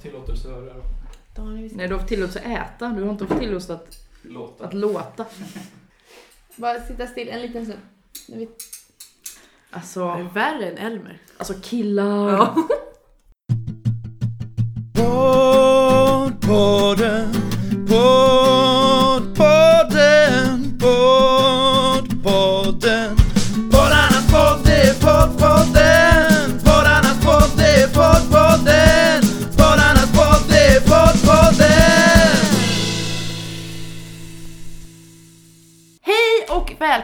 fått tillåtelse att höra. Vi Nej, du har fått tillåtelse att äta. Du har inte fått tillåtelse att, Låta. att låta. bara sitta still en liten stund. Nu vet- Det är Alltså, värre än Elmer. alltså killar. Poddpodden,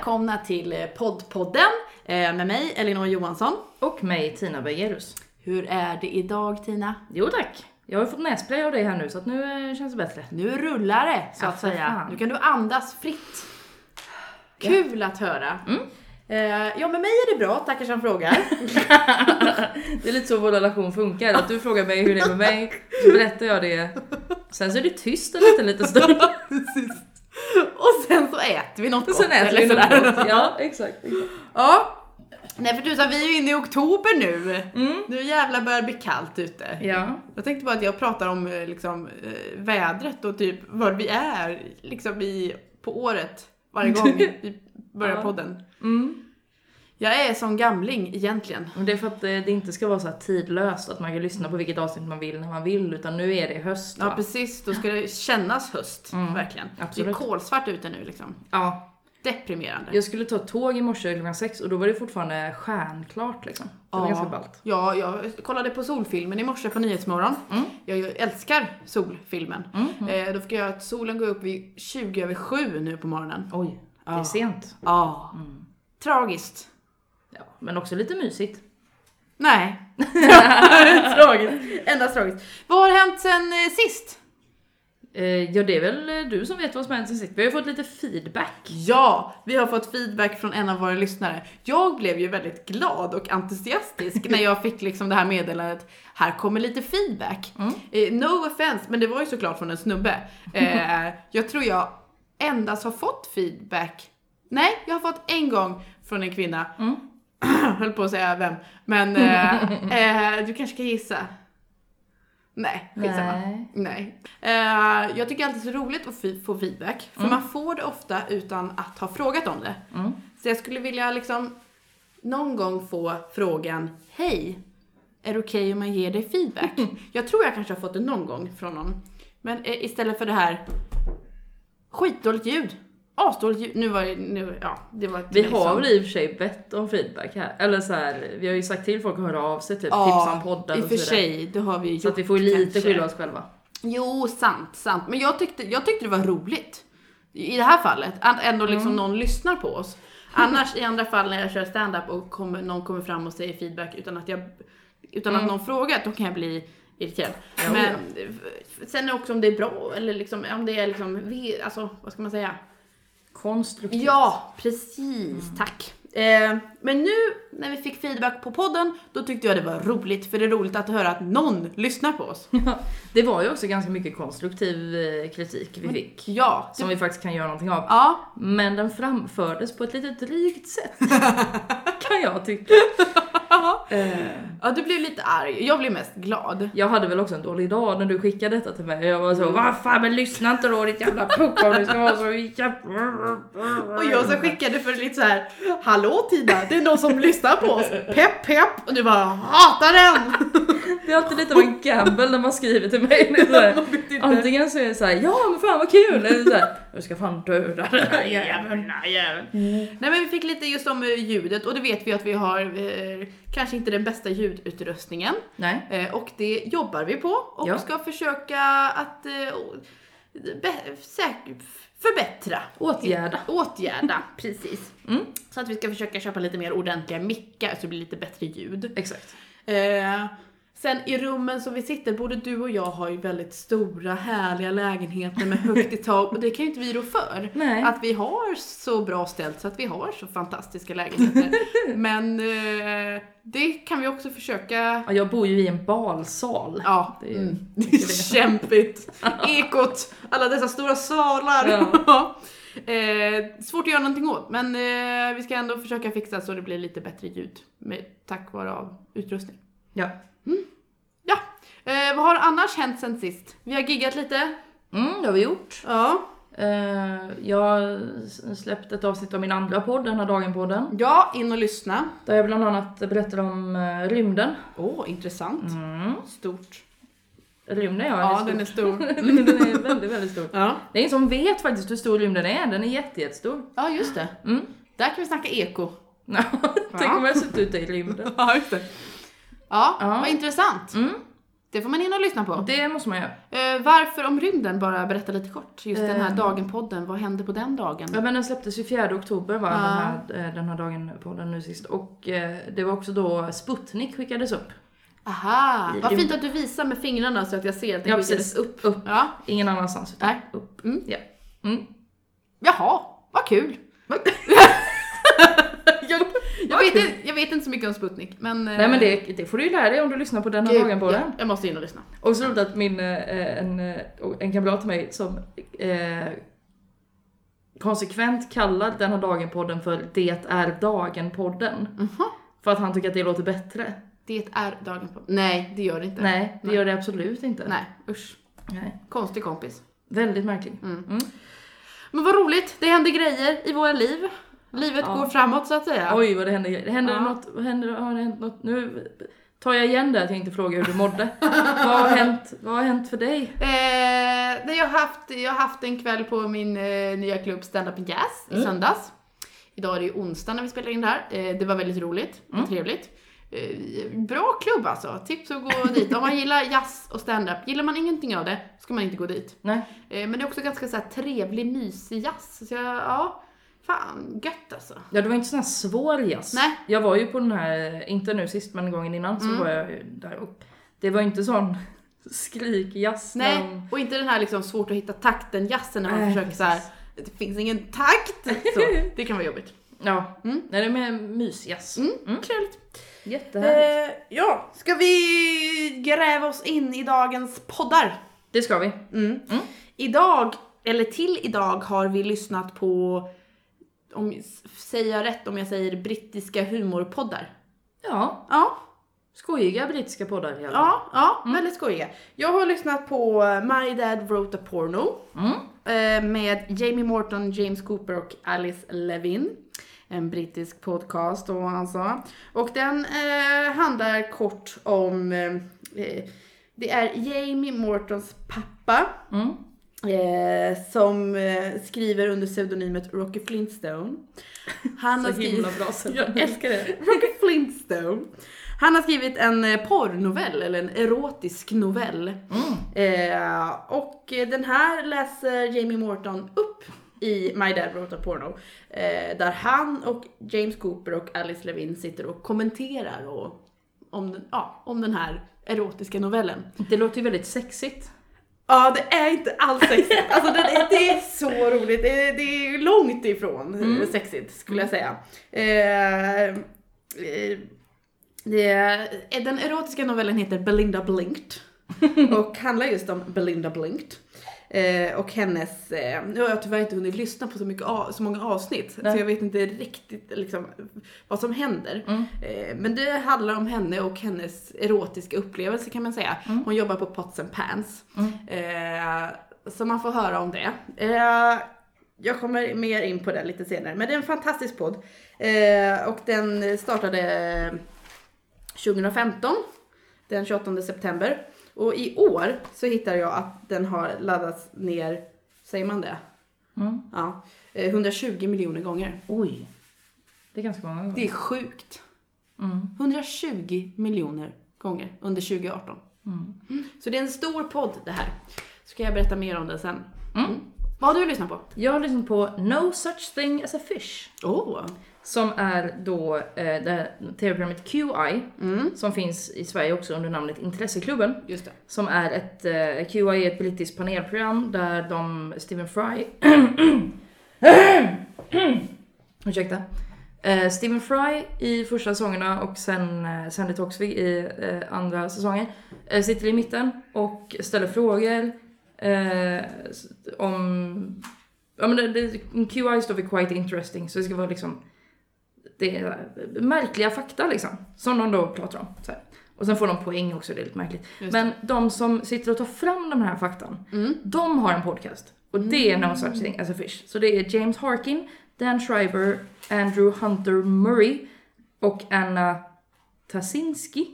välkomna till eh, poddpodden eh, med mig Elinor Johansson. Och mig, Tina Bergerus. Hur är det idag Tina? Jo tack. Jag har ju fått nässpray av dig här nu så att nu eh, känns det bättre. Nu rullar det så Ja, att säga. fan. Nu kan du andas fritt. Kul att höra. Mm. Ja med mig är det bra, tackar som frågar. Det är lite så vår relation funkar. Att du frågar mig hur det är med mig, så berättar jag det. Sen så är det tyst en liten, liten stund. och sen så äter vi något Och sen gott, äter vi något. Ja, exakt. exakt. Ja. Nej för tusan, vi är ju inne i oktober nu. Mm. Nu jävlar börjar det bli kallt ute. Ja. Jag tänkte bara att jag pratar om eh, liksom, eh, vädret och typ var vi är liksom i, på året varje gång vi börjar Ja. podden. Mm. Jag är som gamling egentligen. Men det är för att eh, det inte ska vara så här tidlöst, att man kan lyssna på vilket avsnitt man vill när man vill, utan nu är det höst Ja va? precis, då ska det kännas höst. Mm, Verkligen. Det är absolut. kolsvart ute nu liksom. Ja. Deprimerande. Jag skulle ta tåg i morse klockan sex och då var det fortfarande stjärnklart liksom. Det var Ja. ganska ballt. Ja, jag kollade på solfilmen i morse på Nyhetsmorgon. Mm. Jag älskar solfilmen. Mm. Eh, då fick jag att solen går upp vid 20 över 7 nu på morgonen. Oj, det är Ja. sent. Ja. Mm. Tragiskt. Ja, men också lite mysigt. Nej. tragiskt. Endast tragiskt. Vad har hänt sen eh, sist? Eh, ja, det är väl eh, du som vet vad som hänt sen sist. Vi har ju fått lite feedback. Ja, vi har fått feedback från en av våra lyssnare. Jag blev ju väldigt glad och entusiastisk när jag fick liksom det här meddelandet. Här kommer lite feedback. Mm. Eh, no offense, men det var ju såklart från en snubbe. Eh, jag tror jag endast har fått feedback. Nej, jag har fått en gång från en kvinna. Mm. Höll på att säga vem. Men eh, eh, du kanske kan gissa. Nej, skitsamma. Nej. Nej. Eh, jag tycker alltid det är så roligt att få feedback, för man får det ofta utan att ha frågat om det. Mm. Så jag skulle vilja liksom någon gång få frågan, hej, är det okej om man ger dig feedback? jag tror jag kanske har fått det någon gång från någon. Men eh, istället för det här, skitdåligt ljud, asdåligt ljud, nu var det, nu, ja, det var Vi har väl i och för sig bett om feedback här. Eller så här, vi har ju sagt till folk att höra av sig, typ Ja, tipsa om poddar i och för sig, det har vi gjort Så att vi får lite kanske. skylla oss själva. Jo, sant, sant. Men jag tyckte, jag tyckte det var roligt. I det här fallet, att ändå liksom Mm. någon lyssnar på oss. Annars i andra fall när jag kör stand-up och kommer, någon kommer fram och säger feedback utan att jag utan Mm. att någon frågar, då kan jag bli irriterad. Ja, Men ja. sen också om det är bra eller liksom, om det är liksom, alltså vad ska man säga? Konstruktivt. Ja, precis, tack. Eh, men nu när vi fick feedback på podden, då tyckte jag det var roligt, för det är roligt att höra att någon lyssnar på oss. Det var ju också ganska mycket konstruktiv eh, kritik vi fick. Ja, Som vi faktiskt kan göra någonting av. ja, Men den framfördes på ett lite drygt sätt. kan jag tycka. Eh, Ja, du blev lite arg. Jag blev mest glad. jag hade väl också en dålig dag när du skickade detta till mig. Jag var så, vad fan men lyssna inte då ditt jävla puck om du ska vara så jävla... Och jag så skickade för lite så här, hallå Tina, det är någon som lyssnar på oss. Pepp pepp. Och du bara, hatar den! Det är alltid lite av en gamble när man skriver till mig. Det så här. Antingen så är det så här, ja men fan vad kul! Eller så här, jag ska fan döda den här jäveln. jäveln. Nej men vi fick lite just om eh, ljudet och det vet vi att vi har eh, kanske inte den bästa ljudutrustningen. Nej. Eh, och det jobbar vi på och Ja. ska försöka att eh, förbättra. Åtgärda. Åtgärda, precis. Mm. Så att vi ska försöka köpa lite mer ordentliga mickar så det blir lite bättre ljud. Exakt. Eh, sen i rummen som vi sitter, både du och jag har ju väldigt stora härliga lägenheter med högt i tak och det kan ju inte vi rå för. Nej. Att vi har så bra ställt så att vi har så fantastiska lägenheter. Men eh, det kan vi också försöka Ja, jag bor ju i en balsal. Ja, Det är- mm. det är kämpigt. Ekot, alla dessa stora salar. Ja. eh, svårt att göra någonting åt, men eh, vi ska ändå försöka fixa så det blir lite bättre ljud med, tack vare av utrustning. Ja. Ja, eh, vad har annars hänt sen sist? Vi har giggat lite. Mm, det har vi gjort. Ja. Eh, jag har s- släppt ett avsnitt av min andra podd, Den här dagen-podden. Ja, in och lyssna. Där jag bland annat berättar om eh, rymden. Åh, intressant. Mm. Stort. Rymden ja, Ja, den är stor. den är väldigt, väldigt stor. Ja. Det är ingen som vet faktiskt hur stor rymden är, den är jätte, jättestor. ja, just det. Mm. Där kan vi snacka eko. Tänk om jag suttit ute i rymden. Ja, just det. Ja, Ja. vad intressant. Mm. Det får man in och lyssna på. Det måste man göra. Eh, varför om rymden? Bara berätta lite kort. Just den här Eh. dagen-podden. Vad hände på den dagen? Ja men den släpptes ju 4 oktober var Ja. den, här, eh, den här dagen på den nu sist. Och eh, det var också då Sputnik skickades upp. Aha, vad fint att du visar med fingrarna så att jag ser att det Ja skickades precis, upp. upp, upp. Ja, Ingen annanstans utan Nej. upp. Mm. Ja. Mm. jaha, vad kul. jag, vet inte, jag vet inte så mycket om Sputnik, men... eh, Nej men det, det får du ju lära dig om du lyssnar på den här dagen på den. Jag måste in och lyssna. Och så roligt att min, eh, en, eh, en kamrat till mig som eh, konsekvent kallar den här dagen-podden för Det är dagen-podden. Mhm. För att han tycker att det låter bättre. Det är dagen på... Nej, det gör det inte. Nej, det Nej. gör det absolut inte. Nej, usch. Nej. Konstig kompis. Väldigt märklig. Mm. Mm. Men vad roligt, det händer grejer i våra liv. Livet Ja. går framåt så att säga. Oj vad det händer. Det händer Ja. något, vad händer, har det hänt något? Nu tar jag igen det att jag inte frågar hur du mådde. vad, har hänt, vad har hänt för dig? Eh, nej, jag, har haft, jag har haft en kväll på min eh, nya klubb Stand Up Jazz i Mm. söndags. Idag är det onsdag när vi spelar in det här. Eh, det var väldigt roligt och Mm. trevligt. Eh, bra klubb alltså, tips att gå dit. Om man gillar jazz och stand-up, gillar man ingenting av det ska man inte gå dit. Nej. Eh, men det är också ganska så här, trevlig, mysig jazz. Så jag, ja, fan gött alltså. Ja det var inte sån här svår jazz. Nej. Jag var ju på den här, inte nu sist men gången innan så Mm. var jag ju där och det var inte sån skrikjazz. Nej, de- och inte den här liksom svårt att hitta takten jazzen när man Nej, försöker så här. det finns ingen takt. Så, det kan vara jobbigt. Ja, Mm. nej det är mer mysjazz. Mm, Mm. Trevligt. Jättehärligt. Eh, ja, ska vi gräva oss in i dagens poddar? Det ska vi. Mm. Mm. Idag, eller till idag, har vi lyssnat på, om säger jag rätt om jag säger brittiska humorpoddar? Ja, Ja, skojiga brittiska poddar i alla fall. ja, ja, väldigt skojiga. Jag har lyssnat på My Dad Wrote a Porno Mm. eh, med Jamie Morton, James Cooper och Alice Levin. En brittisk podcast då alltså. Och den eh, handlar kort om, eh, eh, det är Jamie Mortons pappa Mm. Eh, som eh, skriver under pseudonymet Rocky Flintstone. Han Så har skrivit- himla bra sätt. Jag älskar det. Rocky Flintstone. Han har skrivit en eh, porrnovell, eller en erotisk novell. Mm. Eh, och den här läser Jamie Morton upp i My Dad Wrote a Porno. Eh, där han och James Cooper och Alice Levin sitter och kommenterar och, om, den, ja, om den här erotiska novellen. Det låter ju väldigt sexigt. Ja, det är inte alls sexigt. Alltså det, är- det är så roligt. Det är, det är långt ifrån Mm. sexigt skulle jag säga. Eh, eh, det, eh, den erotiska novellen heter Belinda Blinked och handlar just om Belinda Blinked. Eh, och hennes, eh, nu har jag tyvärr inte hunnit lyssna på så, mycket, av- så många avsnitt Nej. så jag vet inte riktigt liksom, vad som händer. Mm. Eh, men det handlar om henne och hennes erotiska upplevelse kan man säga. Mm. Hon jobbar på Pots and Pans. Mm. Eh, så man får höra om det. Eh, jag kommer mer in på det lite senare. Men det är en fantastisk podd. Eh, och den startade 2015. Den 28 september. Och i år så hittar jag att den har laddats ner, säger man det? Mm. Ja. eh, 120 miljoner gånger. Oj. Det är ganska många gånger. Det är sjukt. Mm. 120 miljoner gånger under 2018. Mm. Så det är en stor podd det här. Ska jag berätta mer om det sen. Mm. Vad har du lyssnat på? Jag har lyssnat på No such thing as a fish. Åh! Som är då eh, tv-programmet QI. Mm, Som finns i Sverige också under namnet Intresseklubben. just det. Som är ett, eh, QI är ett politiskt panelprogram där de, Stephen Fry Ursäkta. Eh, Stephen Fry i första säsongerna och sen eh, Sandy Toxvig i eh, andra säsongen eh, sitter i mitten och ställer frågor eh, om... Ja men det, det, QI står för quite interesting så det ska vara liksom det är märkliga fakta liksom som de då pratar om. Och sen får de poäng också, det är lite märkligt. Men de som sitter och tar fram de här faktan, de har en podcast. Och det är No Such Thing As A Fish. Så det är James Harkin, Dan Schreiber, Andrew Hunter Murray och Anna Tasinski.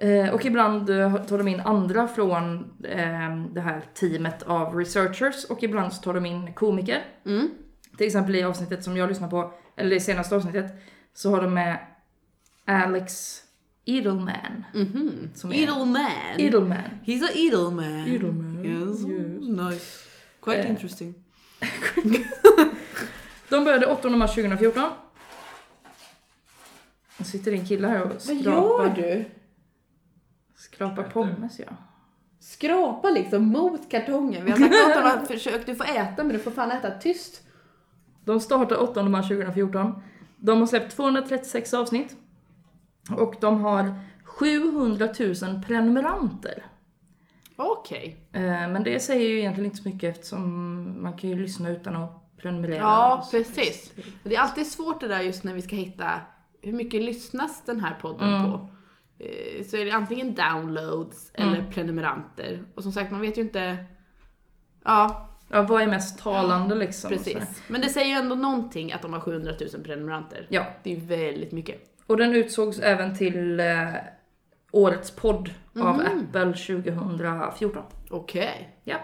Eh, och ibland eh, tar de in andra från eh, det här teamet av researchers och ibland så tar de in komiker. Mm. Till exempel i avsnittet som jag lyssnar på, eller det senaste avsnittet, så har de med Alex Edelman. Mhm. Som är- Edelman. Edelman. He's a Edelman. Edelman, Yes. yes. Nice. Quite Eh. interesting. De började 8 mars 2014. Nu sitter en kille här och Vad gör skrapar, du? skrapar pommes ja. Skrapa liksom mot kartongen. Vi har sagt åt honom att försök, du får äta men du får fan äta tyst. De startade 8 mars 2014. De har släppt 236 avsnitt. Och de har 700 000 prenumeranter. Okej. Eh, Men det säger ju egentligen inte så mycket eftersom man kan ju lyssna utan att prenumerera. Ja, precis. Det är alltid svårt det där just när vi ska hitta hur mycket lyssnas den här podden Mm. på. Eh, Så är det antingen downloads eller prenumeranter. Och som sagt, man vet ju inte... Ja, Ja, vad är mest talande liksom? precis. Men det säger ju ändå någonting att de har 700 000 prenumeranter. Ja, Det är ju väldigt mycket. och den utsågs även till eh, årets podd av Mhm. Apple 2014. Okej. Ja.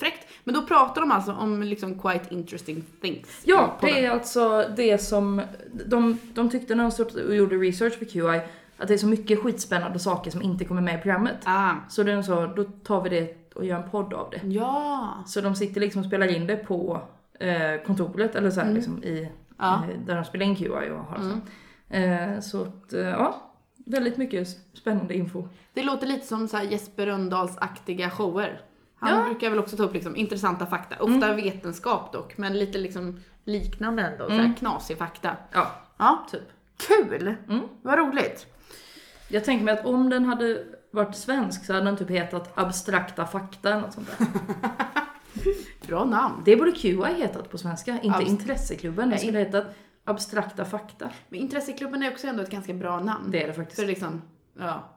Fräckt. Men då pratar de alltså om liksom quite interesting things. Ja, i podden. det är alltså det som de, de tyckte när de och gjorde research för QI att det är så mycket skitspännande saker som inte kommer med i programmet. Ah. Så de sa, då tar vi det och gör en podd av det. Ja. Så de sitter liksom och spelar in det på eh, kontoret eller så här, Mm. liksom i, Ja. eh, där de spelar in QI och har Mm. så. Eh, så att, eh, ja, väldigt mycket spännande info. Det låter lite som så här Jesper Rönndahls-aktiga shower. Han Ja. brukar väl också ta upp liksom intressanta fakta. Ofta vetenskap dock, men lite liksom liknande ändå. Så här Mm. knasig fakta. Ja, Ja, typ. kul! Mm. Vad roligt. Jag tänker mig att om den hade varit svensk så hade den typ hetat abstrakta fakta eller något sånt där. Bra namn. Det borde QI hetat på svenska, inte Abst- Intresseklubben. Det skulle hetat Abstrakta fakta. Men Intresseklubben är också ändå ett ganska bra namn. Det är det faktiskt. För liksom, ja.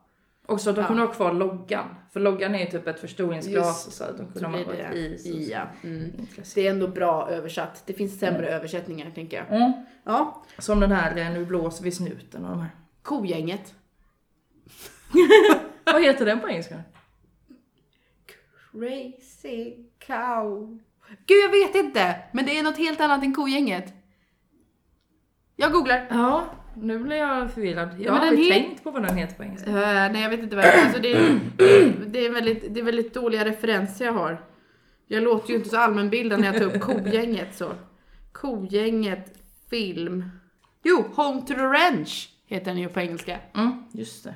Och så att de Ja. kunde ha kvar loggan. För loggan är ju typ ett förstoringsglas Just, så att de kunde ha varit det i. ja. Mm. Det är ändå bra översatt. Det finns sämre översättningar tänker jag. Mm. Ja. Som den här eh, Nu blåser vi snuten och de här. Kogänget. Vad heter den på engelska? Crazy cow. Gud jag vet inte! Men det är något helt annat än kogänget. Jag googlar. Ja, nu blir jag förvirrad. Jag men har aldrig tänkt på vad den heter på engelska. Uh, nej jag vet inte vad det är. Alltså, det, är, det, det, är väldigt, det är väldigt dåliga referenser jag har. Jag låter ju inte så allmänbildad när jag tar upp kogänget så. Kogänget film. Jo, Home to the Ranch heter den ju på engelska. Mm, just det.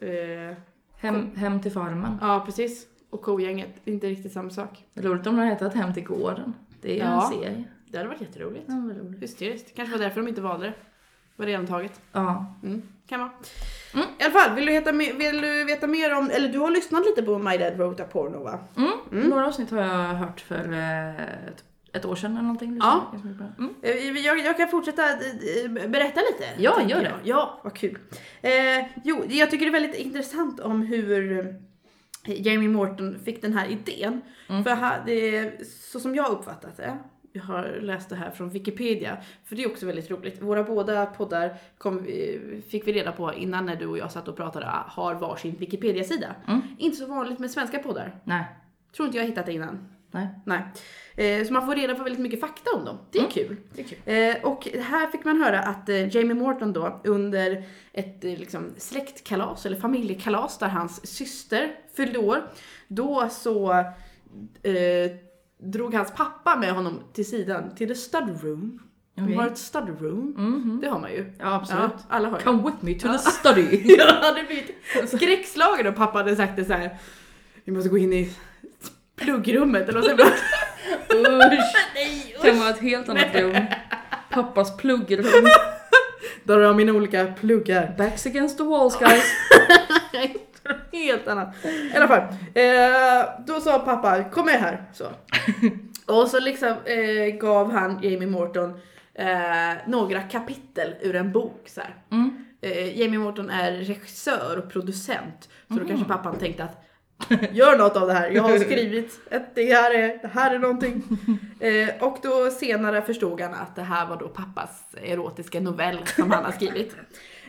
Eh, Hem, hem till farmen. ja precis. Och kogänget, det inte riktigt samma sak. Roligt om den hade hetat Hem till gården. Det är ju Ja. en serie. Det hade varit jätteroligt. Ja, vad roligt. Hysteriskt. Kanske var därför de inte valde det. Var redan taget. Ja. Mm, kan vara. Mm. I alla fall, vill du, veta, vill du veta mer om, eller du har lyssnat lite på My Dad Wrote a Porno va? Mm. Några avsnitt har jag hört för eh, ett, år sedan eller någonting. Ja. Mm. Eh, Jag, jag kan fortsätta eh, berätta lite. Ja, gör jag. det. Ja, vad kul. Eh, jo, jag tycker det är väldigt intressant om hur eh, Jamie Morton fick den här idén. Mm. För här, det så som jag uppfattat det, jag har läst det här från Wikipedia, för det är också väldigt roligt. Våra båda poddar kom, fick vi reda på innan när du och jag satt och pratade, har varsin Wikipedia-sida. Mm. Inte så vanligt med svenska poddar. Nej. Tror inte jag hittat det innan. Nej. Nej. Eh, så man får reda på väldigt mycket fakta om dem. Det är Mm. kul. Det är kul. Eh, och här fick man höra att eh, Jamie Morton då under ett liksom, släktkalas eller familjekalas där hans syster fyllde år. Då så eh, drog hans pappa med honom till sidan till the stud room. De har ett stud room. Mhm. Det har man ju. Ja, absolut. Ja, alla har ju. Come with me to Ja. the study. Jag hade blivit skräckslagen och pappa hade sagt det så här. Vi måste gå in i pluggrummet eller vad säger man? Usch. Nej, Kan vara ett helt annat rum. Pappas pluggrum. Där har jag mina olika pluggar. Backs against the walls guys. Helt annat. I alla fall. Eh, då sa pappa, kom med här. Så. Och så liksom eh, gav han Jamie Morton eh, några kapitel ur en bok. Så. Mm. Eh, Jamie Morton är regissör och producent. Så då kanske pappan tänkte att Gör något av det här, jag har skrivit att det här är, det här är någonting. Eh, och då senare förstod han att det här var då pappas erotiska novell som han har skrivit.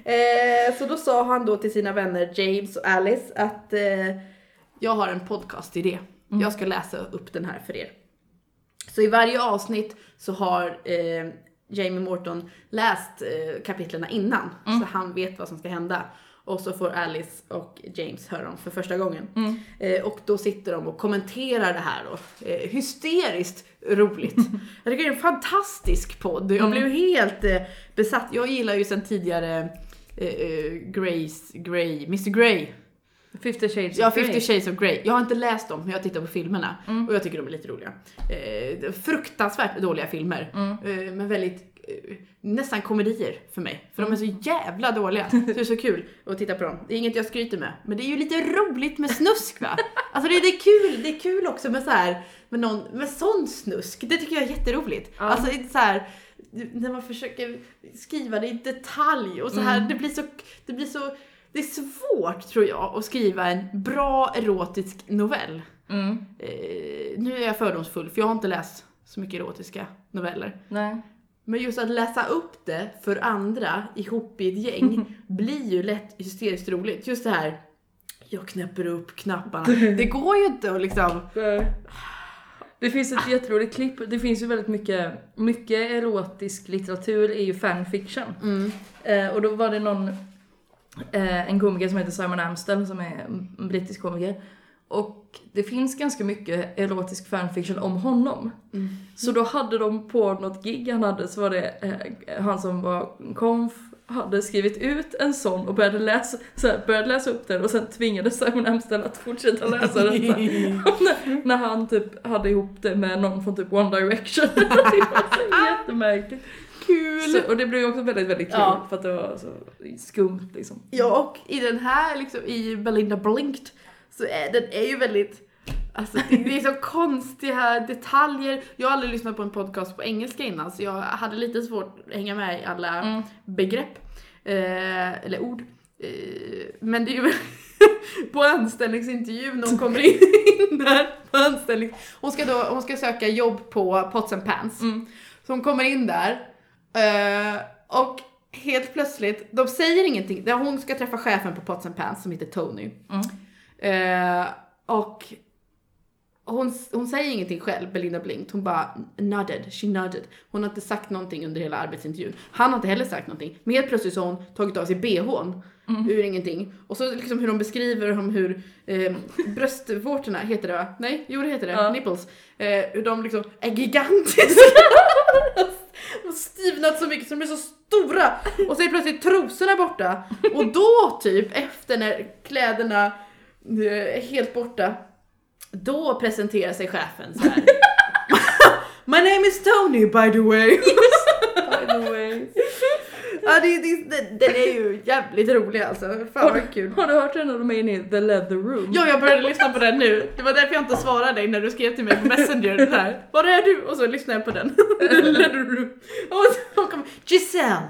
Eh, så då sa han då till sina vänner James och Alice att eh, jag har en podcast-idé. Jag ska läsa upp den här för er. Så i varje avsnitt så har eh, Jamie Morton läst eh, kapitlerna innan, så han vet vad som ska hända. Och så får Alice och James höra dem för första gången. Eh, och då sitter de och kommenterar det här då. Eh, hysteriskt roligt. Jag tycker det är en fantastisk podd. Jag blev helt eh, besatt. Jag gillar ju sedan tidigare eh, eh, Grace, Grey, Mr Grey. 50 shades Ja, of Grey. 50 shades of Grey. Jag har inte läst dem, men jag tittar på filmerna. Och jag tycker de är lite roliga. Eh, fruktansvärt dåliga filmer. Eh, men väldigt, nästan komedier för mig. För de är så jävla dåliga. Så det är så kul att titta på dem. Det är inget jag skryter med. Men det är ju lite roligt med snusk va? Alltså det, är kul, det är kul också med så här, med någon, med sån snusk. Det tycker jag är jätteroligt. Ja. Alltså så här, när man försöker skriva det i detalj och så här, det blir så, det blir så det är svårt tror jag att skriva en bra erotisk novell. Mm. Eh, nu är jag fördomsfull för jag har inte läst så mycket erotiska noveller. Nej. Men just att läsa upp det för andra ihop i ett gäng blir ju lätt hysteriskt roligt. Just det här, jag knäpper upp knapparna. Det går ju inte att liksom... Det finns ett jätteroligt klipp, det finns ju väldigt mycket, mycket erotisk litteratur är ju fanfiction. Mm. Eh, och då var det någon, eh, en komiker som heter Simon Amstel som är en brittisk komiker. Och det finns ganska mycket erotisk fanfiction om honom. Mm. Så då hade de på något gig han hade så var det eh, han som var konf hade skrivit ut en sån och började läsa, så här, började läsa upp den och sen tvingade Simon Amstel att fortsätta läsa den. När, när han typ hade ihop det med någon från typ One Direction. det var så jättemärkligt. Kul! Så, och det blev ju också väldigt, väldigt kul Ja. för att det var så skumt liksom. Ja, och i den här, liksom, i Belinda Blinked, så är den är ju väldigt Alltså det, det är så konstiga detaljer. Jag har aldrig lyssnat på en podcast på engelska innan så jag hade lite svårt att hänga med i alla Mm. begrepp. Eh, eller ord. Eh, men det är ju på anställningsintervjun när hon kommer in där på anställning. Hon ska då, hon ska söka jobb på Pots and Pans. Mm. Så hon kommer in där eh, och helt plötsligt, de säger ingenting. Hon ska träffa chefen på Pots and Pans som heter Tony. Mm. Eh, och hon, hon säger ingenting själv, Belinda Blinkt. Hon bara nodded, she nodded. Hon har inte sagt någonting under hela arbetsintervjun. Han har inte heller sagt någonting. Men helt plötsligt så har hon tagit av sig bhn ur ingenting. Och så liksom hur de beskriver om hur eh, bröstvårtorna, heter det va? Nej, jo det heter det, Ja. nipples. Eh, hur de liksom är gigantiska. De har stivnat så mycket så de är så stora. Och så är plötsligt trosorna borta. Och då typ efter när kläderna helt borta, då presenterar sig chefen så här. My name is Tony by the way. By the way. ja, det, det, den, är ju jävligt rolig alltså. Fan Har vad du, kul. har du hört den när de är inne i The Leather Room? Ja, jag började lyssna på den nu. Det var därför jag inte svarade dig när du skrev till mig på Messenger. Så här, Var är du? Och så lyssnade jag på den. Och så kom Giselle.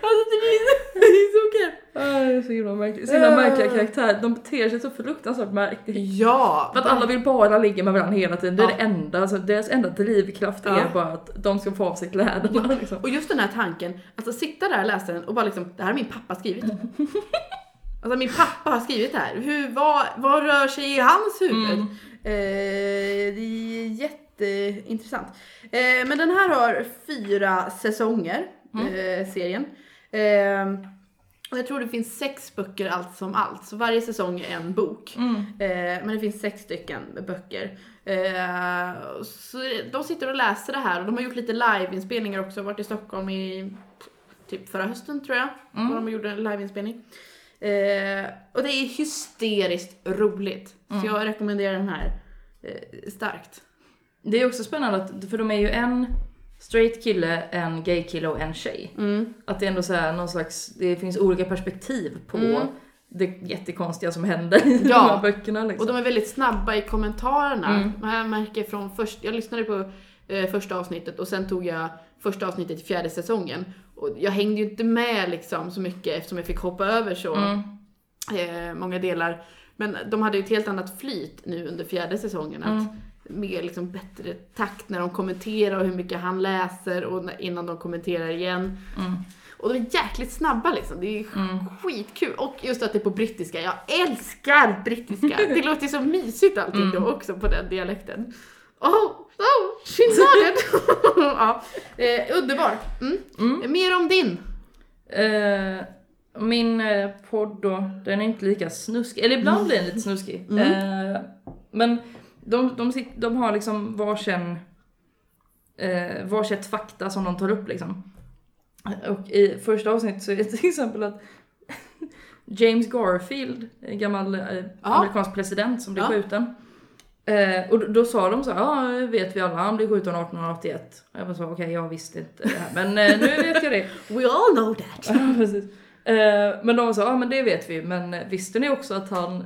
Alltså det är, det är så kul. Ah, det är så himla märkligt. Så himla märkliga karaktärer. De beter sig så fruktansvärt märkligt. Ja. För att alla vill bara ligga med varandra hela tiden. Det är Ja. det enda, alltså deras enda drivkraft är Ja. bara att de ska få av sig kläderna. Liksom. Och just den här tanken, alltså sitta där och läsa den och bara liksom, det här har min pappa skrivit. Alltså min pappa har skrivit det här. Hur, vad, vad rör sig i hans huvud? Mm. Eh, det är jätteintressant. Eh, men den här har fyra säsonger, eh, serien. Eh, och jag tror det finns sex böcker allt som allt, så varje säsong är en bok. Mm. Eh, men det finns sex stycken böcker. Eh, så de sitter och läser det här och de har gjort lite liveinspelningar också, varit i Stockholm i typ förra hösten tror jag. Mm. Och de gjorde en liveinspelning. Eh, och det är hysteriskt roligt. Mm. Så jag rekommenderar den här eh, starkt. Det är också spännande att, för de är ju en straight kille, en gay kille och en tjej. Mm. Att det är ändå så här någon slags, det finns olika perspektiv på Mm. det jättekonstiga som händer i Ja. de här böckerna liksom. Och de är väldigt snabba i kommentarerna. Mm. Man märker från först, jag lyssnade på eh, första avsnittet och sen tog jag första avsnittet i fjärde säsongen. Och jag hängde ju inte med liksom så mycket eftersom jag fick hoppa över så Mm. eh, många delar. Men de hade ju ett helt annat flyt nu under fjärde säsongen. Att Mm. Mer liksom bättre takt när de kommenterar och hur mycket han läser och innan de kommenterar igen. Mm. Och de är jäkligt snabba liksom. Det är Mm. skitkul. Och just att det är på brittiska. Jag älskar brittiska. Det låter så mysigt allting Mm. då också på den dialekten. Oh, oh, she nodded! ja, eh, underbart. Mm. Mm. Mer om din. Eh, min eh, podd då, den är inte lika snuskig, eller ibland blir den lite snuskig. Mm. Eh, men de, de, sit- de har liksom varsin, eh, varsitt fakta som de tar upp liksom. Och i första avsnittet så är det till exempel att James Garfield, gammal eh, amerikansk president som blev Ja. skjuten. Eh, och då, då sa de så ja vet vi alla, han blev skjuten 1881. Och jag bara så, okej jag visste inte det här, men eh, nu vet jag det. We all know that. Eh, men de sa, ja men det vet vi, men eh, visste ni också att han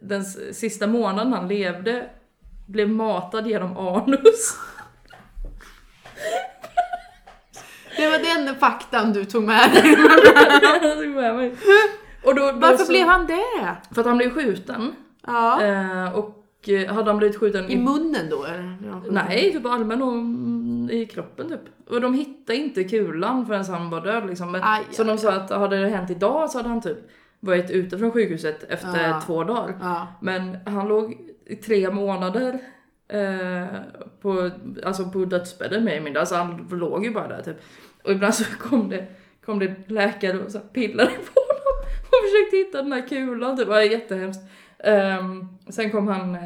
den sista månaden han levde blev matad genom anus? Det var den faktan du tog med dig. Jag tog med mig. och då, då Varför så, blev han det? För att han blev skjuten. Ja. Eh, och eh, hade han blivit skjuten I munnen då eller? Nej, typ allmän och mm, i kroppen typ. Och de hittade inte kulan förrän han var död liksom. Men, Aj, så de sa att hade det hänt idag så hade han typ varit ute från sjukhuset efter Ja. två dagar. Ja. Men han låg i tre månader eh, på, alltså på dödsbädden mer eller mindre. Alltså han låg ju bara där typ. Och ibland så kom det, kom det läkare och så pillade på honom och försökte hitta den här kulan. typ. Det var jättehemskt. Um, sen kom han, eh,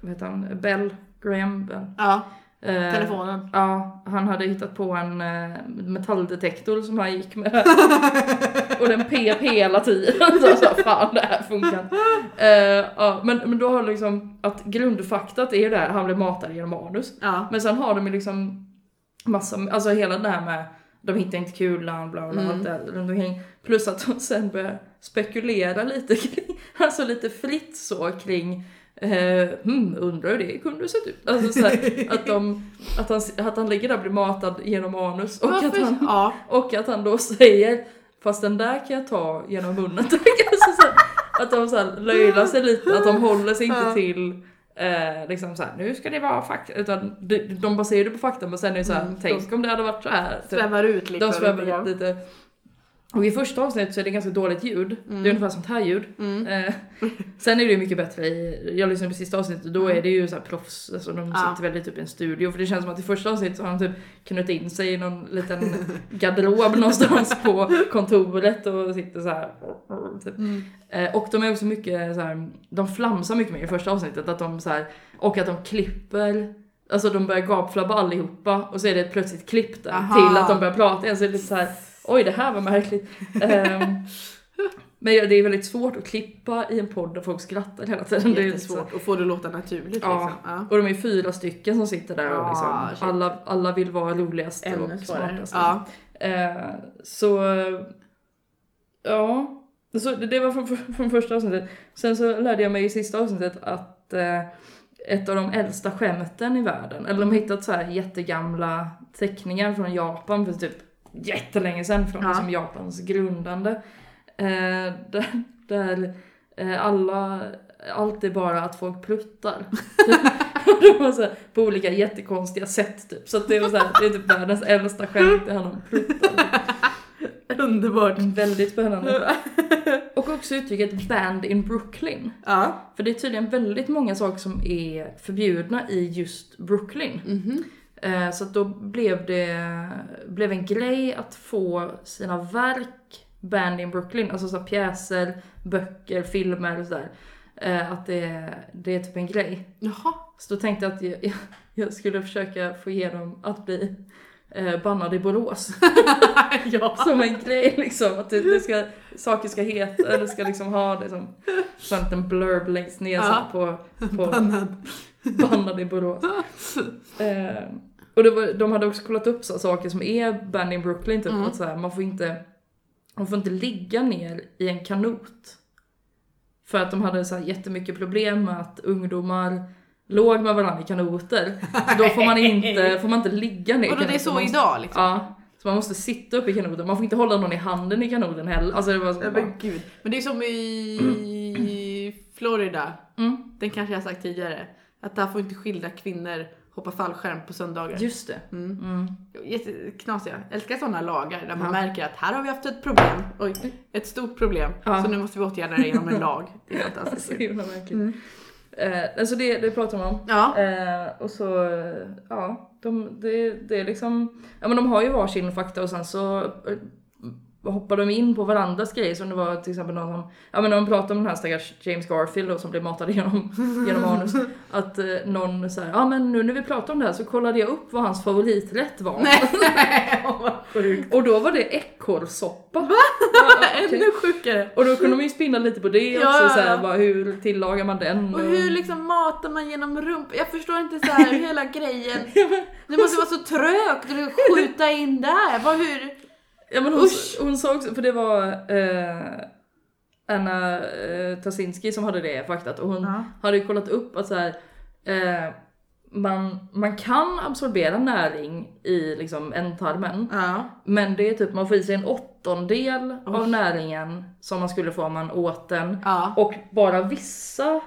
vad heter han, Bell, Graham Bell. ja. Eh, Telefonen. Ja, han hade hittat på en eh, metalldetektor som han gick med. och den pep hela tiden. Så jag sa fan det här funkar inte." eh, ja, men, men då har liksom att grundfaktat är det här, han blev matad genom anus. Ja. Men sen har de ju liksom massa, alltså hela det här med de hittar inte kulan, bla bla bla, Mm. allt det runt omkring. Plus att de sen börjar spekulera lite kring, alltså lite fritt så kring Eh, hmm, undrar hur det kunde sett ut. Alltså så här, att, de, att, han, att han ligger där och blir matad genom anus och att, Varför? han, Ja. och att han då säger Fast den där kan jag ta genom munnen. alltså så här, att de så här löjlar sig lite, att de håller sig inte till eh, liksom så här, nu ska det vara fakta. Utan de, de baserar det på fakta men sen är det så här, Mm, tänk om det hade varit så här. typ. Svävar ut lite. De svävar ut lite. Och i första avsnittet så är det ganska dåligt ljud. Mm. Det är ungefär sånt här ljud. Mm. Eh, sen är det ju mycket bättre i, jag lyssnade på sista avsnittet då är det ju så här proffs, alltså de Ja. sitter väldigt typ i en studio för det känns som att i första avsnittet så har de typ knutit in sig i någon liten garderob någonstans på kontoret och sitter så här. Typ. Mm. Eh, och de är också mycket så här, de flamsar mycket mer i första avsnittet att de så här, och att de klipper Alltså de börjar gapflabba allihopa och så är det ett plötsligt klipp där Aha. till att de börjar prata igen så är det lite så här, oj det här var märkligt. Ehm, men det är väldigt svårt att klippa i en podd där folk skrattar hela tiden. Det är Jättesvårt att få det att låta naturligt Ja. liksom. Ja. Och de är fyra stycken som sitter där och liksom, shit. alla, alla vill vara roligast Ännu och smartast. Ja. Eh, så, ja. Så det, det var från, från första avsnittet. Sen så lärde jag mig i sista avsnittet att eh, ett av de äldsta skämten i världen, eller de har hittat så här jättegamla teckningar från Japan för typ jättelänge sedan, från Ja. liksom Japans grundande. Eh, där där eh, alla, allt är bara att folk pluttar. det var så här, på olika jättekonstiga sätt typ. Så att det var så här, det är typ världens äldsta skämt, det handlar om pluttar. Underbart. Väldigt spännande. Och också uttrycket band in Brooklyn. Ja. För det är tydligen väldigt många saker som är förbjudna i just Brooklyn. Mhm. Eh, Så att då blev det blev en grej att få sina verk band in Brooklyn. Alltså så pjäser, böcker, filmer och sådär. Eh, Att det, det är typ en grej. Jaha. Så då tänkte jag att jag, jag skulle försöka få igenom att bli eh, bannad i Borås. ja. Som en grej liksom, att det, det ska, saker ska heta, eller ska liksom ha det som så en liten blurb längst ner Ja. så på, på Bannad. bannad i Borås. Eh, och det var, de hade också kollat upp så saker som är banned in Brooklyn, typ Mm. att så här, man får inte man får inte ligga ner i en kanot. För att de hade så här jättemycket problem med att ungdomar låg med varandra i kanoter. Då får man inte, får man inte ligga ner i Och då det är så måste- idag liksom? Ja. Så man måste sitta upp i kanoten, man får inte hålla någon i handen i kanoten heller. Alltså det var så Ja, men gud. Men det är som i Florida, mm. den kanske jag har sagt tidigare, att där får inte skilda kvinnor hoppa fallskärm på söndagar. Just det. Mm. Mm. Jätteknasiga. Älskar sådana lagar där man Ja. märker att här har vi haft ett problem. Oj, ett stort problem. Ja. Så nu måste vi åtgärda det genom en lag. Det är fantastiskt Så himla märkligt. Mm. Eh, alltså det, det pratar man om. Ja. Eh, och så, eh, ja, de, det, det är liksom, ja men de har ju varsin fakta och sen så hoppar de in på varandras grejer som det var till exempel någon som, ja men när de pratar om den här stackars James Garfield då, som blev matad genom, genom manus. Att eh, någon säger, ja men nu när vi pratar om det här så kollade jag upp vad hans favoriträtt var. Nej, vad sjukt. Och då var det ekorrsoppa. Va? Ännu sjukare. Och då kunde de ju spinna lite på det Ja, också, ja, så här, ja. bara, hur tillagar man den? Och hur liksom matar man genom rumpan? Jag förstår inte så här hela grejen. Det måste vara så trögt att skjuta in där. Vad, hur? Ja men hon, Usch. hon sa också, för det var eh, Anna eh, Tasinski som hade det faktat och hon Ja. hade ju kollat upp att så här, eh, man, man kan absorbera näring i liksom ändtarmen Ja. men det är typ man får i sig en åttondel av Oj. näringen som man skulle få om man åt den Ja. och bara vissa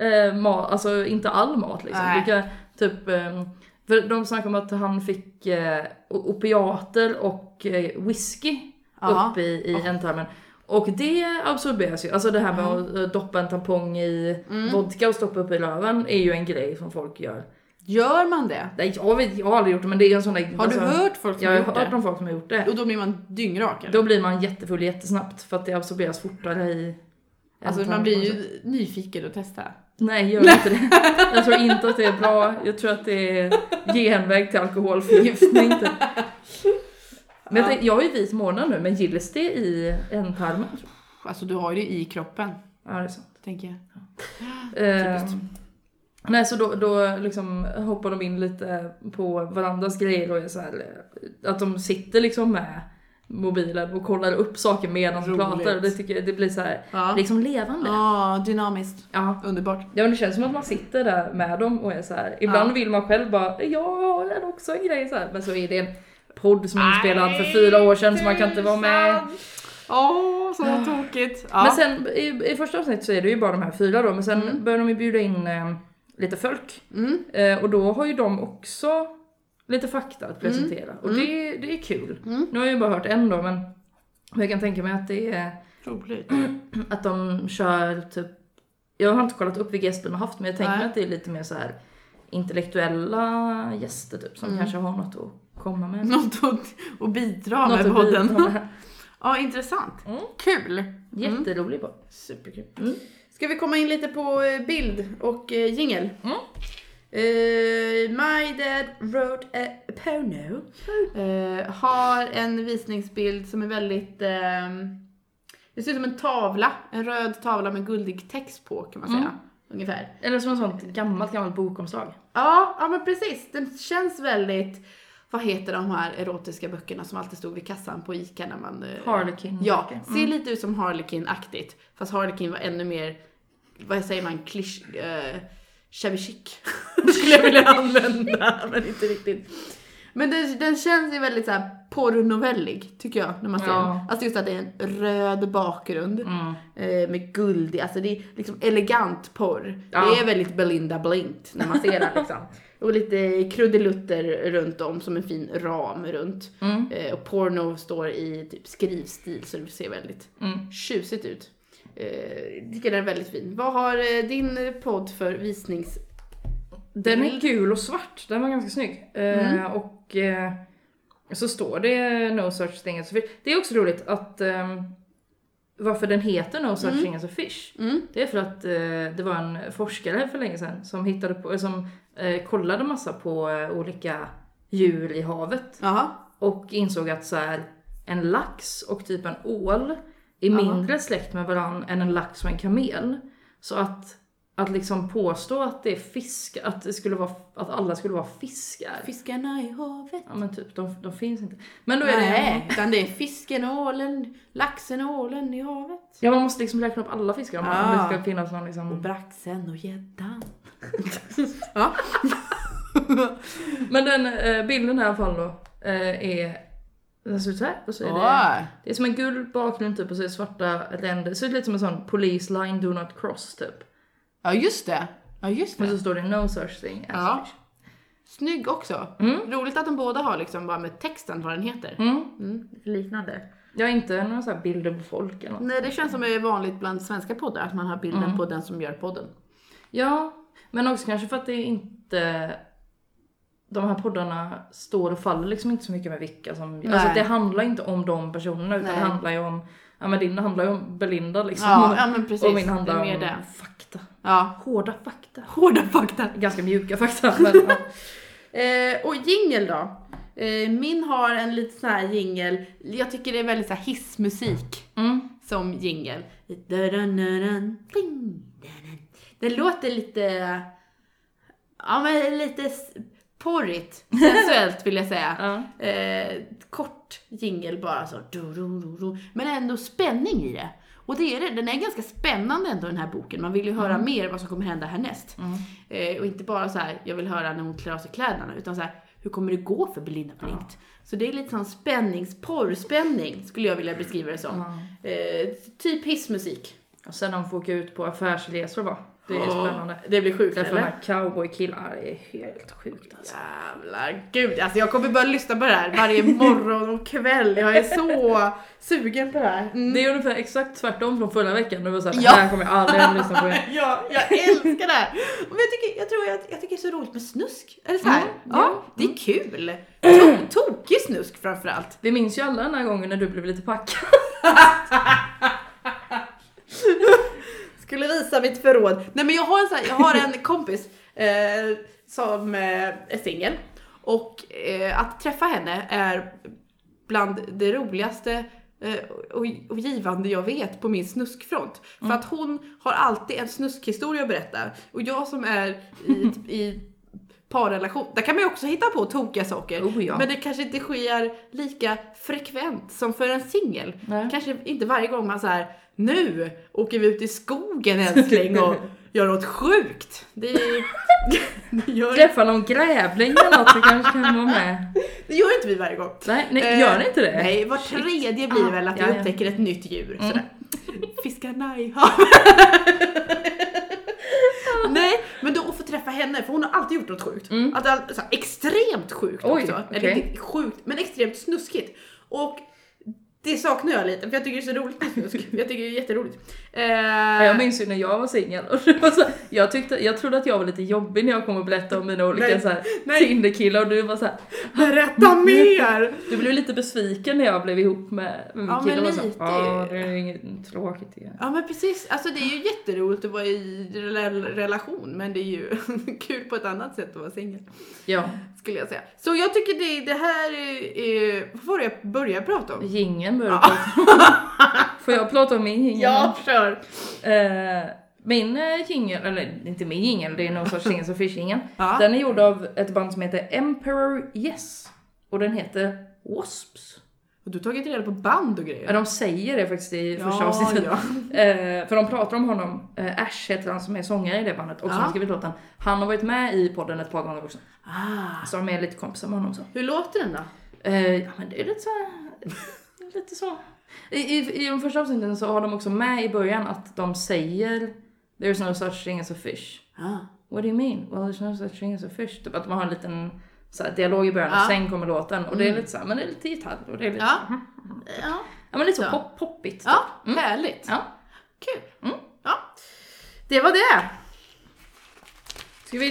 eh, mat, alltså inte all mat liksom. Nej. Vilka, typ, eh, för de snackade om att han fick eh, opiater och whisky Ja. upp i, i ändtarmen. Och det absorberas ju, alltså det här med att eh, doppa en tampong i Mm. vodka och stoppa upp i röven är ju en grej som folk gör. Gör man det? Nej jag, vet, jag har aldrig gjort det men det är en sån där... Har du alltså, hört folk som Jag har har gjort hört det? om folk som har gjort det. Och då blir man dyngrak eller? Då blir man jättefull jättesnabbt för att det absorberas fortare i Alltså man blir ju nyfiken att testa. Nej, gör inte det. Jag tror inte att det är bra. Jag tror att det är genväg till alkoholförgiftning. Men jag, tänkte, jag har ju vit månad nu, men gills det i ändtarmen? Alltså du har ju det i kroppen, Ja, det är sant. tänker jag. Eh, Typiskt. nej, så då, då liksom hoppar de in lite på varandras grejer och är så här, eh, att de sitter liksom med mobilen och kollar upp saker medan de Roligt. pratar. Det tycker jag, det blir så här, Ja. liksom levande. Ja, dynamiskt. Ja. Underbart. Ja men det känns som att man sitter där med dem och är så här. ibland Ja. vill man själv bara, jag har också en grej så här. men så är det en podd som är inspelad för fyra år sedan så man kan inte vara med. Åh, så tokigt. Ja. Men sen i, i första avsnittet så är det ju bara de här fyra då, men sen Mm. börjar de ju bjuda in eh, lite folk. Mm. Eh, och då har ju de också lite fakta att presentera. Och Mm. det, det är kul. Mm. Nu har jag ju bara hört en då men jag kan tänka mig att det är Roligt. att de kör typ, jag har inte kollat upp vilka gäster de har haft men jag tänker mig Nej. att det är lite mer så här intellektuella gäster typ som Mm. kanske har något att komma med. Något att, att bidra Något med podden. Ja, intressant. Mm. Kul. Jätterolig podd. Superkul. Mm. Ska vi komma in lite på eh, bild och eh, jingel? Mm. Eh, My Dad Wrote a Porno eh, har en visningsbild som är väldigt... ehm, det ser ut som en tavla, en röd tavla med guldig text på kan man säga. Mm. Ungefär. Eller som ett sånt gammalt, gammalt bokomslag. Ja, ja men precis. Den känns väldigt... Vad heter de här erotiska böckerna som alltid stod vid kassan på ICA när man... eh, Harlequin. Ja, Mm. ser lite ut som Harlequin-aktigt. Fast Harlequin var ännu mer, vad säger man, klisch... Uh, shabby chic. Skulle jag vilja använda, men inte riktigt. Men den, den känns ju väldigt såhär porrnovellig, tycker jag, när man ser Ja. den. Alltså just att det är en röd bakgrund. Mm. eh, Med guld i, alltså det är liksom elegant porr. Ja. Det är väldigt Belinda Blinkt när man ser den liksom. Och lite krudelutter runt om som en fin ram runt. Mm. Eh, och porno står i typ skrivstil så det ser väldigt Mm. tjusigt ut. Eh, tycker den är väldigt fin. Vad har eh, din podd för visnings... Den är Bild. gul och svart, den var ganska snygg. Mm. Eh, och eh, så står det No such thing. Det är också roligt att ehm, varför den heter No such Mm. thing as a fish. Mm. Det är för att eh, det var en forskare för länge sedan som hittade på, som eh, kollade massa på eh, olika djur i havet Jaha. och insåg att så här, en lax och typ en ål är mindre släkt med varann än en lax och en kamel. Så att, att liksom påstå att det är fisk, att det skulle vara, att alla skulle vara fiskar. Fiskarna i havet. Ja men typ, de, de finns inte. Men då är det... Nej, utan det är fisken, ålen, laxen och ålen i havet. Ja man måste liksom räkna upp alla fiskar om, Ah. det ska finnas någon Och liksom... braxen och gäddan. Ja. Men den eh, bilden här i alla fall då eh, är den ser ut så här och så är det, Oj. det är som en gul bakgrund typ och så är det svarta länder. Det ser ut lite som en sån police line do not cross typ. Ja, just det. Ja, just det. så står det no such thing as Ja. fish. Snygg också. Mm. Roligt att de båda har liksom bara med texten vad den heter. Mm. Mm, liknande. Jag har inte några så här bilder på folk eller något. Nej, det känns som är vanligt bland svenska poddar att man har bilden Mm. på den som gör podden. Ja, men också kanske för att det inte de här poddarna står och faller liksom inte så mycket med vilka som... Alltså Nej. det handlar inte om de personerna utan Nej. det handlar ju om... Ja men din handlar ju om Belinda liksom. Ja, ja men precis. och min handlar om det. fakta. Ja. Hårda fakta. Hårda fakta. Ganska mjuka fakta men ja. Eh, och jingel då? Eh, min har en lite sån här jingel, jag tycker det är väldigt så här hissmusik mm. som jingel. Det låter lite, ja men lite porrigt, sensuellt vill jag säga. Ja. Eh, kort jingel bara så, men ändå spänning i det. Och det är det, den är ganska spännande ändå den här boken, man vill ju höra mer vad som kommer hända härnäst. Mm. Eh, och inte bara så här, jag vill höra när hon klär av sig kläderna, utan så här, hur kommer det gå för Belinda Blinkt? Så det är lite sån spännings, porrspänning skulle jag vilja beskriva det som. Eh, typ hissmusik. Och sen de får åka ut på affärsresor va? Det är spännande. Det blir sjukt de eller? här cowboykillarna, det är helt sjukt alltså. Jävlar, gud. Alltså jag kommer börja lyssna på det här varje morgon och kväll. Jag är så sugen på det här. Mm. Det är ungefär exakt tvärtom från förra veckan. Det var såhär, Ja. det här kommer jag aldrig att lyssna på. Ja, jag älskar det här. Och jag, tycker, jag tror jag, jag tycker det är så roligt med snusk. Eller så här. Mm, ja, ja. det är kul. To- Tokig snusk framförallt. Vi minns ju alla den här gången när du blev lite packad. Visa mitt förråd. Nej men jag har en, sån här, jag har en kompis eh, som eh, är singel. Och eh, att träffa henne är bland det roligaste eh, och, och givande jag vet på min snuskfront. För att hon har alltid en snuskhistoria att berätta. Och jag som är i, i parrelation, där kan man ju också hitta på tokiga saker. Oh, ja. Men det kanske inte sker lika frekvent som för en singel. Kanske inte varje gång man så här nu åker vi ut i skogen älskling och gör något sjukt. Det, det, gör, Träffa någon grävling eller något så kanske kan vara med. det gör inte vi varje gång. Nej, nej Eh, gör ni inte det? Nej, var tredje blir det väl att Ah, vi ja, ja. upptäcker ett nytt djur. Mm. Sådär. Fiskarna i havet. Nej, men då att få träffa henne, för hon har alltid gjort något sjukt. Mm. Att, all- så här, extremt sjukt Oj, också. okej. Eller sjukt, men extremt snuskigt. Och det saknar jag lite, för jag tycker det är så roligt med snusk. Jag tycker det är jätteroligt. Eh, Ja, Jag minns ju när jag var singel och det var så, jag, tyckte, jag trodde att jag var lite jobbig när jag kom och berättade om mina olika Nej, så här, nej. Tinderkillar och du var så här, Berätta mer! du blev lite besviken när jag blev ihop med, med min Ja, kille men så, lite. Ja, det är inget tråkigt igen. Ja men precis, alltså det är ju jätteroligt att vara i rela- relation men det är ju kul på ett annat sätt att vara singel. Ja, Skulle jag säga. Så jag tycker det, det här är, är vad var det jag började prata om? gingen prata om. Får jag prata om min jingel? Ja, kör! Eh, min eh, jingel, eller inte min jingel, det är någon sorts Singles och fish jingel. Ja. Den är gjord av ett band som heter Emperor Yes. Och den heter Wasps. Och du har tagit reda på band och Ja, grejer? de säger det faktiskt i första Ja, avsnittet. ja. Eh, för de pratar om honom, eh, Ash heter han som är sångare i det bandet och som Ja. har skrivit låten. Han har varit med i podden ett par gånger också. Ah. Så de är lite kompisar med honom så. Hur låter den då? Eh, ja men det är lite så här, lite så. I, i, I de första avsnitten så har de också med i början att de säger There's no such thing as a fish. Ah. What do you mean? Well there's no such thing as a fish. Typ att man har en liten så här, dialog i början och Ja. sen kommer låten och det är Mm. lite så här, men det är lite gitarr och det är lite Ja. så, Ja, ja men lite så Så. pop, poppigt. typ. ja Mm. härligt. Ja. Kul. Mm. Ja. Det var det. Ska vi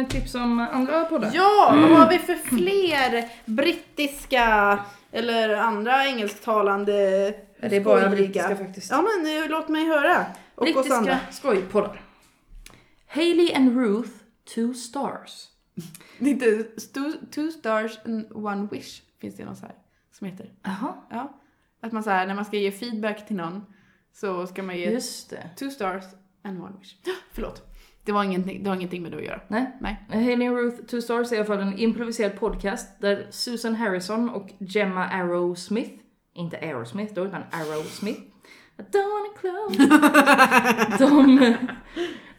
eh, tipsa om andra poddar? Ja, vad har vi för fler brittiska eller andra engelsktalande det är bara brittiska faktiskt. Ja men eh, låt mig höra. Och oss andra. Brittiska skojpoddar. Hailey and Ruth, two stars. Det är inte stu- two stars and one wish finns det någon så här som heter. Jaha, Ja. Att man så här, när man ska ge feedback till någon så ska man ge just det. two stars and one wish. Ja, Förlåt. Det var, ingenting, det har ingenting med det att göra. Nej. Nej. Hailey and Ruth, two stars är i alla fall en improviserad podcast där Susan Harrison och Gemma Arrow Smith, inte Aerosmith då utan Arrow Smith, I don't wanna close. de,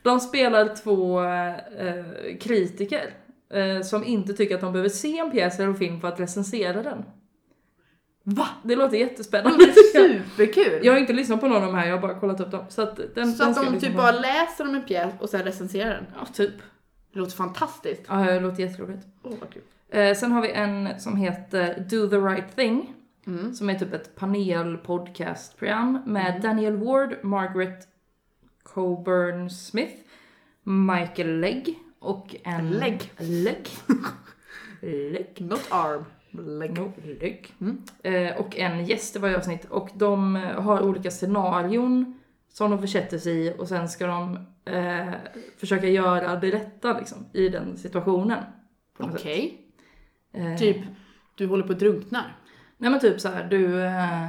De spelar två eh, kritiker eh, som inte tycker att de behöver se en pjäs eller en film för att recensera den. Va? Det låter Det jättespännande. är superkul! Jag har inte lyssnat på någon av de här, jag har bara kollat upp dem. Så att den, så den att de typ på. bara läser om en pjäs och sen recenserar den. Ja, typ. Det låter fantastiskt. Ja, det låter jätteroligt. Åh vad kul. Eh, sen har vi en som heter Do the right thing. Mm. Som är typ ett panel-podcastprogram med Daniel Ward, Margaret Coburn Smith, Michael Legg och en... Legg. Legg. Legg. Not arm. No, Legg. Mm. Eh, och en gäst i varje avsnitt. Och de eh, har olika scenarion som de försätter sig i och sen ska de eh, försöka göra det rätta liksom, i den situationen. Okej. Eh, Typ, du håller på att drunkna. Nej men typ så här, du... Eh,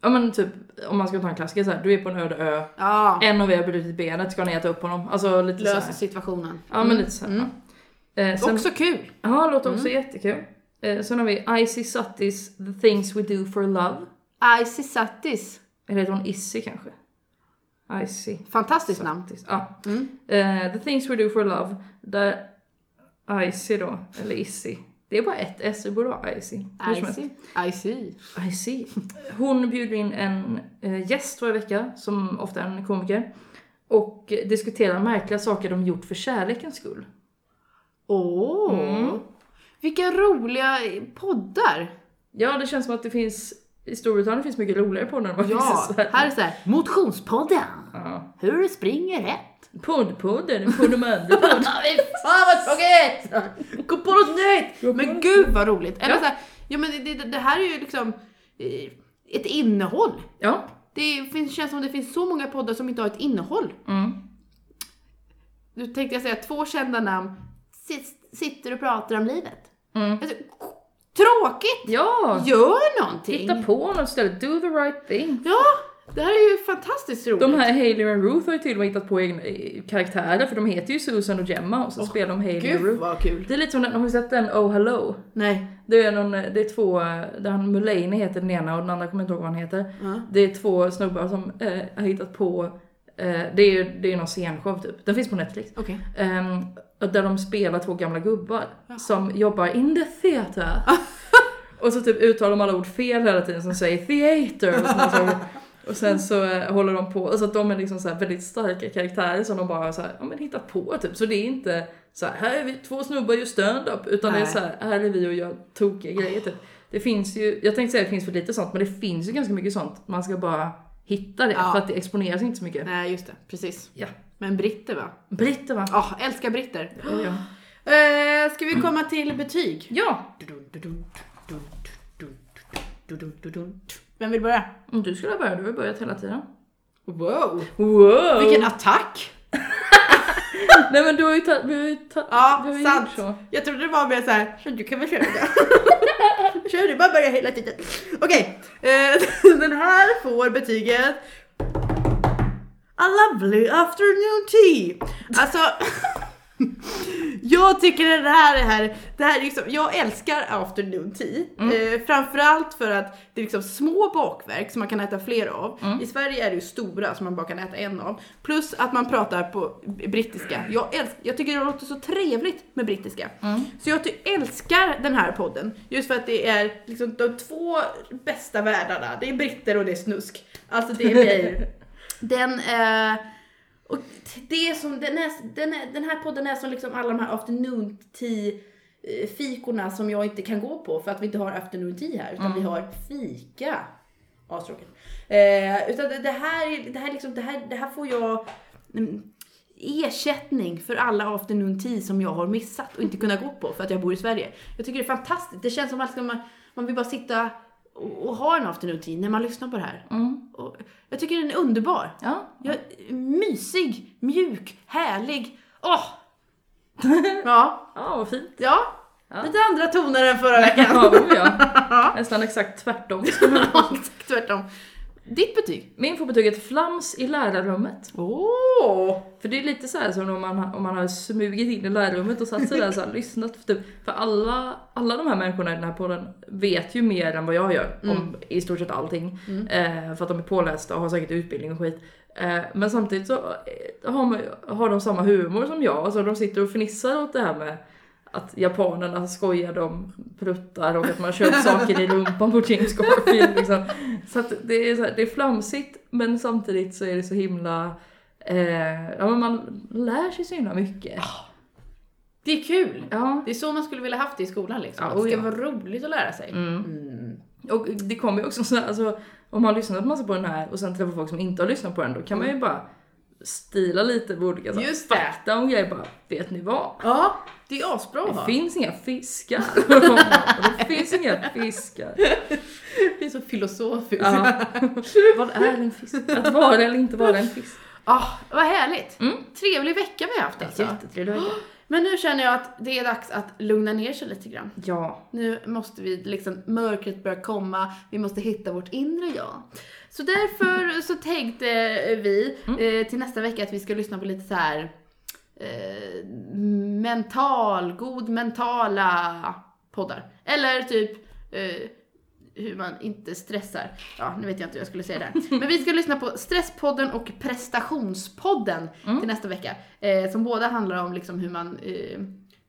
ja men typ, om man ska ta en klassiker så här, du är på en öde ö. Ja. En av er har brutit benet, ska ni äta upp honom? Alltså lite Löser situationen. Ja men lite så här. Mm. ja. Eh, sen, Också kul. Ja, låter också jättekul. Eh, sen har vi Icy Suttis The Things We Do For Love. Icy Sattis. Eller heter hon Issy kanske? Icy Fantastiskt namn. Suttis. Ja. Mm. Eh, The Things We Do For Love. Där Icy då, eller Issy. Det är bara ett S, det borde vara Icy. Icy. Icy. Hon bjuder in en eh, gäst varje vecka, som ofta är en komiker, och diskuterar märkliga saker de gjort för kärlekens skull. Åh! Mm. Vilka roliga poddar! Ja, det känns som att det finns, i Storbritannien finns mycket roligare poddar än vad det finns Ja, i Sverige. här är så här, Motionspodden! Ja. Hur du springer rätt. Poddpodden, på de andra podd. Fy fan vad tråkigt! Gå på något nytt! Men gud vad roligt! Eller Ja. så här, ja men det, det, det här är ju liksom eh, ett innehåll. Ja. Det finns, känns som det finns så många poddar som inte har ett innehåll. Mm. Nu tänkte jag säga två kända namn sit- sitter och pratar om livet. Mm. Alltså, tråkigt! Ja! Gör någonting! Hitta på något istället, do the right thing. Ja, det här är ju fantastiskt roligt. De här Hailey och Ruth har ju till och med hittat på egna eh, karaktärer, för de heter ju Susan och Gemma och så spelar de Hailey och Ruth. vad kul. Det är lite som har ni sett den Oh Hello? Nej. Det är, någon, det är två, där han Mulaney heter den ena och den andra kommer inte ihåg vad han heter. Ja. Det är två snubbar som eh, har hittat på, eh, det är ju det är någon scenshow typ, den finns på Netflix. Okej. Ehm, där de spelar två gamla gubbar som jobbar in the theater. och så typ uttalar de alla ord fel hela tiden som säger theater. Och, saker. och sen så eh, håller de på, så att de är liksom så väldigt starka karaktärer som de bara så här, ja, men hittat på typ. Så det är inte så här, här är vi två snubbar gör stand-up utan det är Nej. så här, här är vi och gör tokiga grejer typ. Det finns ju, jag tänkte säga att det finns för lite sånt men det finns ju ganska mycket sånt. Man ska bara hitta det Ja. för att det exponeras inte så mycket. Nej, just det. Precis. Ja. Men britter va? Britter va? Ja, älskar britter. Ja. Eh, ska vi komma till betyg? ja, Vem vill börja? om du skulle börja, du har börjat hela tiden. Wow! Wow! Vilken attack! Nej men du har ju tagit, vi har ju tagit, Ja, vi har ju sant. gjort så. Jag trodde det var mer såhär, så du kan väl köra det. Kör du, bara börja hela tiden. Okej, eh, den här får betyget A lovely afternoon tea. Alltså, jag tycker det här är här, det här är liksom, jag älskar afternoon tea. Eh, framförallt för att det är liksom små bakverk som man kan äta fler av. I Sverige är det ju stora som man bara kan äta en av. Plus att man pratar på brittiska. Jag, älsk, jag tycker det låter så trevligt med brittiska. Så jag älskar den här podden. Just för att det är liksom de två bästa världarna. Det är britter och det är snusk. Alltså det är mig. Den eh, och det som, den, är, den, är, den här podden är som liksom alla de här afternoon tea eh, fikorna som jag inte kan gå på för att vi inte har afternoon tea här utan vi har fika. Astråkigt. Eh, utan det, det här, är- det här, liksom, det här, det här får jag mm, ersättning för alla afternoon tea som jag har missat och inte kunnat gå på för att jag bor i Sverige. Jag tycker det är fantastiskt. Det känns som att man, man vill bara sitta och, och ha en afternoon tea när man lyssnar på det här. Mm. Jag tycker den är underbar. Ja. Jag, mysig, mjuk, härlig. Åh! Ja, Ja, vad fint. ja. Ja. Lite andra toner än förra veckan. Ja, oh ja. Nästan exakt tvärtom. Ja, exakt tvärtom. Ditt betyg? Min får betyget flams i lärarrummet. Åh! För det är lite så här som om man, om man har smugit in i lärarrummet och satt sig där och lyssnat. För, typ, för alla, alla de här människorna i den här podden vet ju mer än vad jag gör om i stort sett allting. Eh, för att de är pålästa och har säkert utbildning och skit. Eh, men samtidigt så eh, har, man, har de samma humor som jag. Alltså de sitter och fnissar åt det här med att japanerna skojar om pruttar och att man köpt saker i rumpan på James Garfield. Liksom. Så att det är, så här, det är flamsigt men samtidigt så är det så himla Eh, ja men man lär sig så himla mycket. Det är kul! Ja. Det är så man skulle vilja haft det i skolan liksom. Ja, det ska ja. vara roligt att lära sig. Mm. Mm. Och det kommer ju också så här, alltså om man har lyssnat massa på den här och sen träffar folk som inte har lyssnat på den då kan man ju bara stila lite på olika. Just fakta om grejer bara, vet ni vad? Ja, det är asbra Det finns inga fiskar. det finns inga fiskar. Det är så filosofiskt. Ja. Vad är en fisk? Att vara eller inte vara en fisk. Ah, vad härligt! Mm. Trevlig vecka vi har haft alltså. Jättetrevlig vecka. Men nu känner jag att det är dags att lugna ner sig lite grann. Ja. Nu måste vi liksom, mörkret börjar komma, vi måste hitta vårt inre jag. Så därför så tänkte vi eh, till nästa vecka att vi ska lyssna på lite så här eh, mental, god mentala poddar. Eller typ eh, hur man inte stressar. Ja, nu vet jag inte hur jag skulle säga det. Men vi ska lyssna på Stresspodden och Prestationspodden till nästa vecka. Eh, som båda handlar om liksom hur man, eh,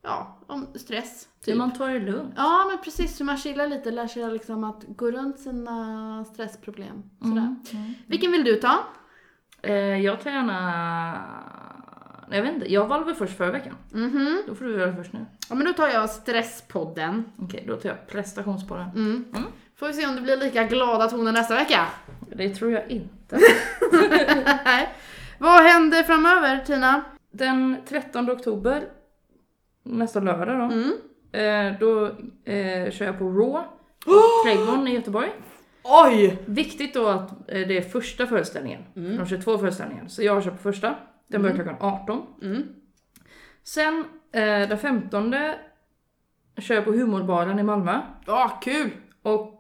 ja, om stress. Hur Typ. man tar det lugnt. Ja, men precis. Hur man chillar lite, lär sig liksom att gå runt sina stressproblem. Sådär. Vilken vill du ta? Eh, jag tar gärna... Jag vet inte, jag valde väl först förra veckan. Mhm. Då får du göra först nu. Ja, men då tar jag Stresspodden. Okej, då tar jag prestationspodden. Mm. Mm. Får vi se om det blir lika glada toner nästa vecka. Det tror jag inte. Vad händer framöver, Tina? Den 13 oktober, nästa lördag då, Mm. eh, då eh, kör jag på Raw, på Trädgården i Göteborg. Oj! Viktigt då att eh, det är första föreställningen, Mm. de 22 föreställningen. Så jag kör på första, den börjar klockan 18. Mm. Sen eh, den 15 kör jag på Humorbaren i Malmö. Ja, kul! Och,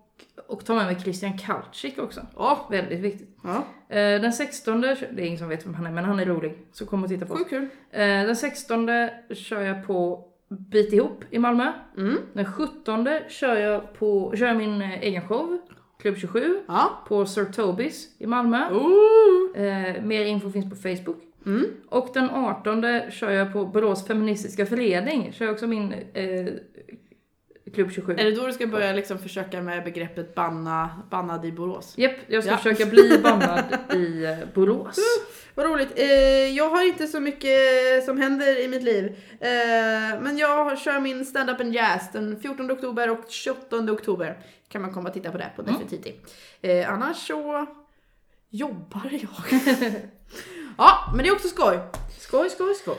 och tar med mig Christian Kalczyk också. Ja. Väldigt viktigt. Ja, Eh, den 16, det är ingen som vet vem han är men han är rolig. Så kom och titta på oss. kul. Eh, den 16 kör jag på Bit ihop i Malmö. Mm. Den 17 kör jag, på, kör jag min eh, egen show, Klubb 27, Ja. på Sir Tobis i Malmö. Eh, mer info finns på Facebook. Mm. Och den 18 kör jag på Borås Feministiska Förening. Kör jag också min eh, Klubb 27. Är det då du ska börja liksom försöka med begreppet banna, bannad i Borås? Japp, jag ska Ja. försöka bli bannad i eh, Borås. Vad roligt. Eh, jag har inte så mycket som händer i mitt liv. Eh, men jag kör min stand-up and jazz den 14 oktober och 28 oktober. Kan man komma och titta på det på Nefertiti. Eh, annars så jobbar jag. ja, men det är också skoj. Skoj, skoj, skoj.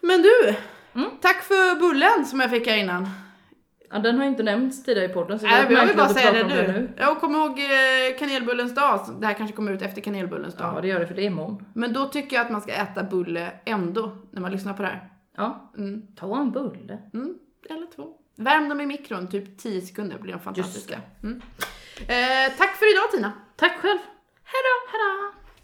Men du, Mm. tack för bullen som jag fick här innan. Ja, den har inte nämnts tidigare i podden så Nej, jag vill bara säga det nu. Ja, och kom ihåg eh, kanelbullens dag. Det här kanske kommer ut efter kanelbullens dag. Ja, det gör det för det är imorgon. Men då tycker jag att man ska äta bulle ändå när man lyssnar på det här. Ja, Mm. ta en bulle. Mm, eller två. Värm dem i mikron, typ 10 sekunder blir de fantastiska. Mm. Eh, tack för idag Tina. Tack själv. Hejdå! Hejdå!